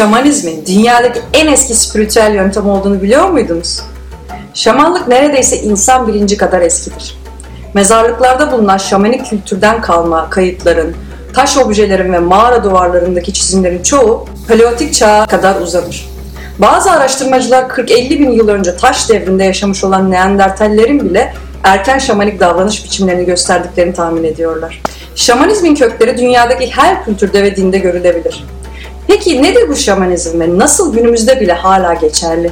Şamanizmin dünyadaki en eski spiritüel yöntem olduğunu biliyor muydunuz? Şamanlık neredeyse insan bilinci kadar eskidir. Mezarlıklarda bulunan şamanik kültürden kalma kayıtların, taş objelerin ve mağara duvarlarındaki çizimlerin çoğu Paleolitik çağa kadar uzanır. Bazı araştırmacılar 40-50 bin yıl önce taş devrinde yaşamış olan Neandertallerin bile erken şamanik davranış biçimlerini gösterdiklerini tahmin ediyorlar. Şamanizmin kökleri dünyadaki her kültürde ve dinde görülebilir. Peki nedir bu şamanizm ve nasıl günümüzde bile hala geçerli?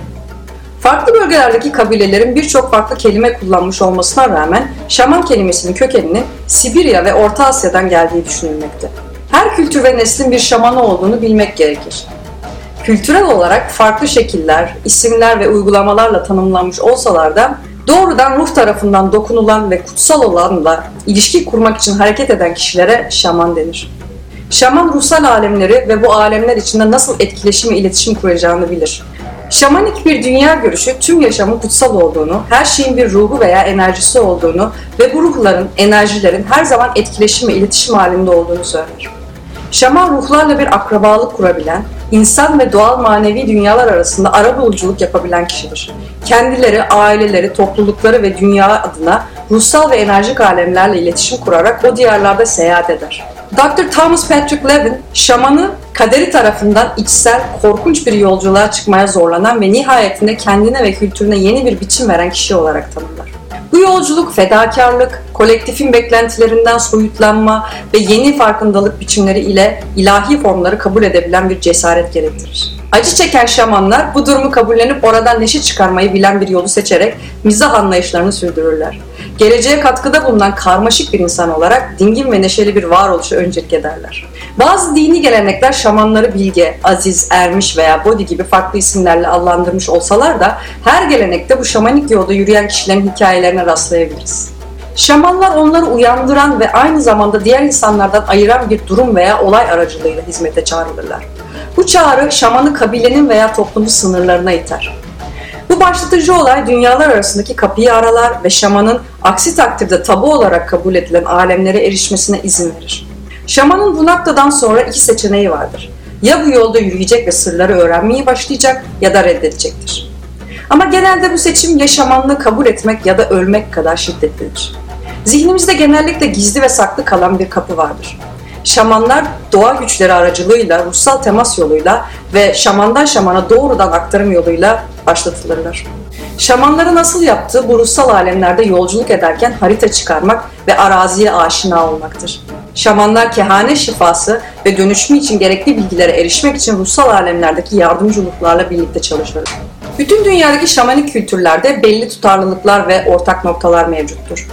Farklı bölgelerdeki kabilelerin birçok farklı kelime kullanmış olmasına rağmen şaman kelimesinin kökeninin Sibirya ve Orta Asya'dan geldiği düşünülmekte. Her kültür ve neslin bir şamanı olduğunu bilmek gerekir. Kültürel olarak farklı şekiller, isimler ve uygulamalarla tanımlanmış olsalar da doğrudan ruh tarafından dokunulan ve kutsal olanla ilişki kurmak için hareket eden kişilere şaman denir. Şaman ruhsal alemleri ve bu alemler içinde nasıl etkileşim ve iletişim kuracağını bilir. Şamanik bir dünya görüşü tüm yaşamın kutsal olduğunu, her şeyin bir ruhu veya enerjisi olduğunu ve bu ruhların, enerjilerin her zaman etkileşim ve iletişim halinde olduğunu söyler. Şaman ruhlarla bir akrabalık kurabilen, insan ve doğal manevi dünyalar arasında ara buluculuk yapabilen kişidir. Kendileri, aileleri, toplulukları ve dünya adına ruhsal ve enerjik alemlerle iletişim kurarak o diyarlarda seyahat eder. Dr. Thomas Patrick Levin, şamanı kaderi tarafından içsel, korkunç bir yolculuğa çıkmaya zorlanan ve nihayetinde kendine ve kültürüne yeni bir biçim veren kişi olarak tanımlar. Bu yolculuk fedakarlık, kolektifin beklentilerinden soyutlanma ve yeni farkındalık biçimleri ile ilahi formları kabul edebilen bir cesaret gerektirir. Acı çeken şamanlar bu durumu kabullenip oradan neşe çıkarmayı bilen bir yolu seçerek mizah anlayışlarını sürdürürler. Geleceğe katkıda bulunan karmaşık bir insan olarak dingin ve neşeli bir varoluşu öncelik ederler. Bazı dini gelenekler şamanları bilge, aziz, ermiş veya bodi gibi farklı isimlerle adlandırmış olsalar da her gelenekte bu şamanik yolda yürüyen kişilerin hikayelerine rastlayabiliriz. Şamanlar onları uyandıran ve aynı zamanda diğer insanlardan ayıran bir durum veya olay aracılığıyla hizmete çağrılırlar. Bu çağrı şamanı kabilenin veya toplumun sınırlarına iter. Bu başlatıcı olay dünyalar arasındaki kapıyı aralar ve şamanın aksi takdirde tabu olarak kabul edilen alemlere erişmesine izin verir. Şamanın bu noktadan sonra iki seçeneği vardır. Ya bu yolda yürüyecek ve sırları öğrenmeyi başlayacak ya da reddedecektir. Ama genelde bu seçim ya şamanlığı kabul etmek ya da ölmek kadar şiddetlidir. Zihnimizde genellikle gizli ve saklı kalan bir kapı vardır. Şamanlar doğa güçleri aracılığıyla, ruhsal temas yoluyla ve şamandan şamana doğrudan aktarım yoluyla başlatılırlar. Şamanları nasıl yaptığı bu ruhsal alemlerde yolculuk ederken harita çıkarmak ve araziye aşina olmaktır. Şamanlar kehane şifası ve dönüşümü için gerekli bilgilere erişmek için ruhsal alemlerdeki yardımcılıklarla birlikte çalışır. Bütün dünyadaki şamanik kültürlerde belli tutarlılıklar ve ortak noktalar mevcuttur.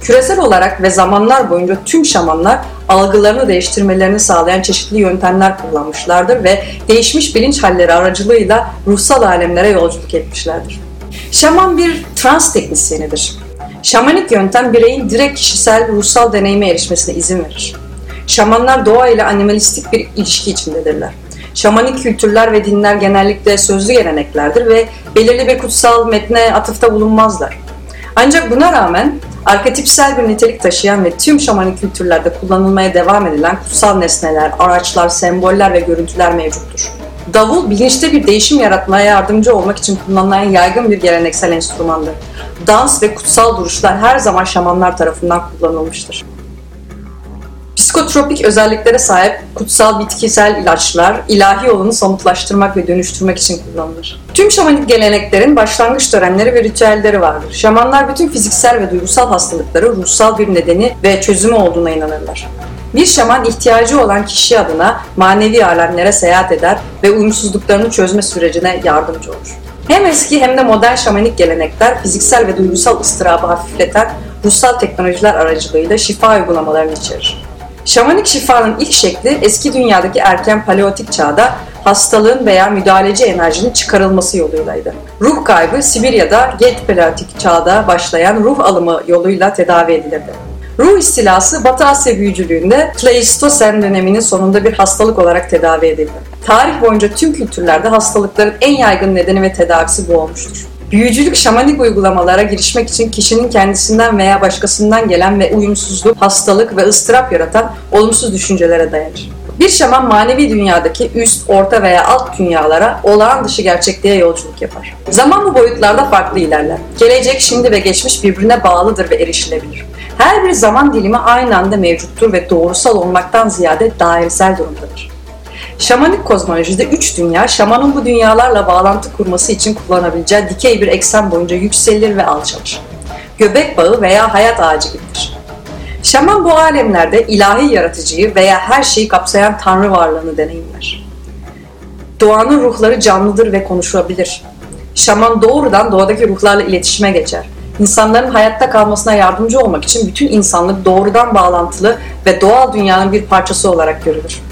Küresel olarak ve zamanlar boyunca tüm şamanlar algılarını değiştirmelerini sağlayan çeşitli yöntemler kullanmışlardır ve değişmiş bilinç halleri aracılığıyla ruhsal alemlere yolculuk etmişlerdir. Şaman bir trans teknisyenidir. Şamanik yöntem bireyin direkt kişisel ruhsal deneyime erişmesine izin verir. Şamanlar doğa ile animalistik bir ilişki içindedirler. Şamanik kültürler ve dinler genellikle sözlü geleneklerdir ve belirli bir kutsal metne atıfta bulunmazlar. Ancak buna rağmen arketipsel bir nitelik taşıyan ve tüm şamanik kültürlerde kullanılmaya devam edilen kutsal nesneler, araçlar, semboller ve görüntüler mevcuttur. Davul bilinçte bir değişim yaratmaya yardımcı olmak için kullanılan yaygın bir geleneksel enstrümandır. Dans ve kutsal duruşlar her zaman şamanlar tarafından kullanılmıştır. Psikotropik özelliklere sahip kutsal bitkisel ilaçlar ilahi yolunu somutlaştırmak ve dönüştürmek için kullanılır. Tüm şamanik geleneklerin başlangıç törenleri ve ritüelleri vardır. Şamanlar bütün fiziksel ve duygusal hastalıkları ruhsal bir nedeni ve çözümü olduğuna inanırlar. Bir şaman ihtiyacı olan kişi adına manevi alemlere seyahat eder ve uyumsuzluklarını çözme sürecine yardımcı olur. Hem eski hem de modern şamanik gelenekler fiziksel ve duygusal ıstırabı hafifleten ruhsal teknolojiler aracılığıyla şifa uygulamalarını içerir. Şamanik şifanın ilk şekli eski dünyadaki erken paleotik çağda hastalığın veya müdahaleci enerjinin çıkarılması yoluylaydı. Ruh kaybı Sibirya'da geç paleotik çağda başlayan ruh alımı yoluyla tedavi edilirdi. Ruh istilası Batı Asya büyücülüğünde Pleistosen döneminin sonunda bir hastalık olarak tedavi edildi. Tarih boyunca tüm kültürlerde hastalıkların en yaygın nedeni ve tedavisi bu olmuştur. Büyücülük şamanik uygulamalara girişmek için kişinin kendisinden veya başkasından gelen ve uyumsuzluk, hastalık ve ıstırap yaratan olumsuz düşüncelere dayanır. Bir şaman manevi dünyadaki üst, orta veya alt dünyalara olağan dışı gerçekliğe yolculuk yapar. Zaman bu boyutlarda farklı ilerler. Gelecek, şimdi ve geçmiş birbirine bağlıdır ve erişilebilir. Her bir zaman dilimi aynı anda mevcuttur ve doğrusal olmaktan ziyade dairesel durumdadır. Şamanik kozmolojide üç dünya, şamanın bu dünyalarla bağlantı kurması için kullanabileceği dikey bir eksen boyunca yükselir ve alçalır. Göbek bağı veya hayat ağacı gibidir. Şaman bu alemlerde ilahi yaratıcıyı veya her şeyi kapsayan tanrı varlığını deneyimler. Doğanın ruhları canlıdır ve konuşabilir. Şaman doğrudan doğadaki ruhlarla iletişime geçer. İnsanların hayatta kalmasına yardımcı olmak için bütün insanlık doğrudan bağlantılı ve doğal dünyanın bir parçası olarak görülür.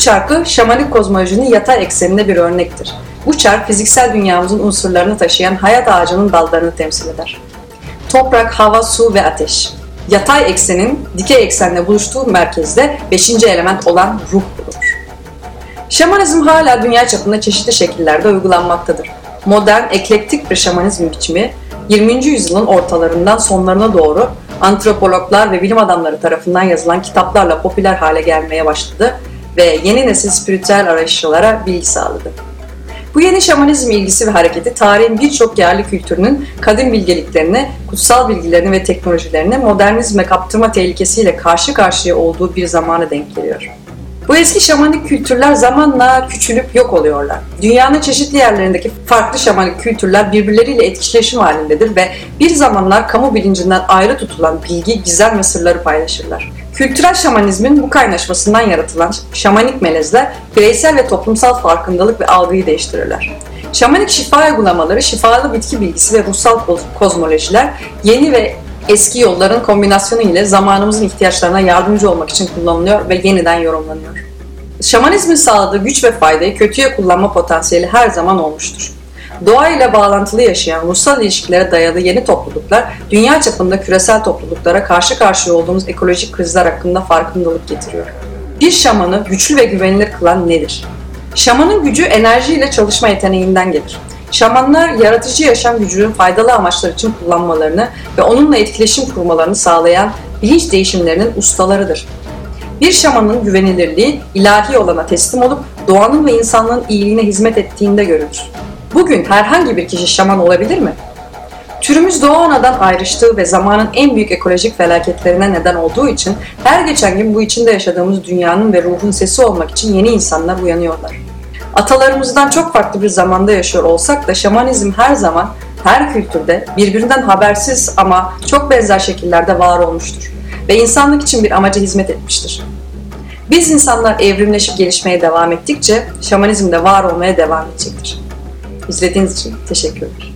Çarkı şamanik kozmolojinin yatay ekseninde bir örnektir. Bu çark fiziksel dünyamızın unsurlarını taşıyan hayat ağacının dallarını temsil eder. Toprak, hava, su ve ateş. Yatay eksenin dikey eksenle buluştuğu merkezde beşinci element olan ruh bulunur. Şamanizm hala dünya çapında çeşitli şekillerde uygulanmaktadır. Modern, eklektik bir şamanizm biçimi 20. yüzyılın ortalarından sonlarına doğru antropologlar ve bilim adamları tarafından yazılan kitaplarla popüler hale gelmeye başladı ve yeni nesil spiritüel arayışçılara bilgi sağladı. Bu yeni şamanizm ilgisi ve hareketi tarihin birçok yerli kültürünün kadim bilgeliklerini, kutsal bilgilerini ve teknolojilerini modernizme kaptırma tehlikesiyle karşı karşıya olduğu bir zamana denk geliyor. Bu eski şamanik kültürler zamanla küçülüp yok oluyorlar. Dünyanın çeşitli yerlerindeki farklı şamanik kültürler birbirleriyle etkileşim halindedir ve bir zamanlar kamu bilincinden ayrı tutulan bilgi, gizem ve sırları paylaşırlar. Kültürel şamanizmin bu kaynaşmasından yaratılan şamanik melezler bireysel ve toplumsal farkındalık ve algıyı değiştirirler. Şamanik şifa uygulamaları, şifalı bitki bilgisi ve ruhsal kozmolojiler yeni ve eski yolların kombinasyonu ile zamanımızın ihtiyaçlarına yardımcı olmak için kullanılıyor ve yeniden yorumlanıyor. Şamanizmin sağladığı güç ve faydayı kötüye kullanma potansiyeli her zaman olmuştur. Doğa ile bağlantılı yaşayan ruhsal ilişkilere dayalı yeni topluluklar, dünya çapında küresel topluluklara karşı karşıya olduğumuz ekolojik krizler hakkında farkındalık getiriyor. Bir şamanı güçlü ve güvenilir kılan nedir? Şamanın gücü enerjiyle çalışma yeteneğinden gelir. Şamanlar yaratıcı yaşam gücünün faydalı amaçlar için kullanmalarını ve onunla etkileşim kurmalarını sağlayan bilinç değişimlerinin ustalarıdır. Bir şamanın güvenilirliği ilahi olana teslim olup doğanın ve insanlığın iyiliğine hizmet ettiğinde görülür. Bugün herhangi bir kişi şaman olabilir mi? Türümüz doğa anadan ayrıştığı ve zamanın en büyük ekolojik felaketlerine neden olduğu için her geçen gün bu içinde yaşadığımız dünyanın ve ruhun sesi olmak için yeni insanlar uyanıyorlar. Atalarımızdan çok farklı bir zamanda yaşıyor olsak da şamanizm her zaman her kültürde birbirinden habersiz ama çok benzer şekillerde var olmuştur ve insanlık için bir amaca hizmet etmiştir. Biz insanlar evrimleşip gelişmeye devam ettikçe şamanizm de var olmaya devam edecektir. İzlediğiniz için teşekkür ederim.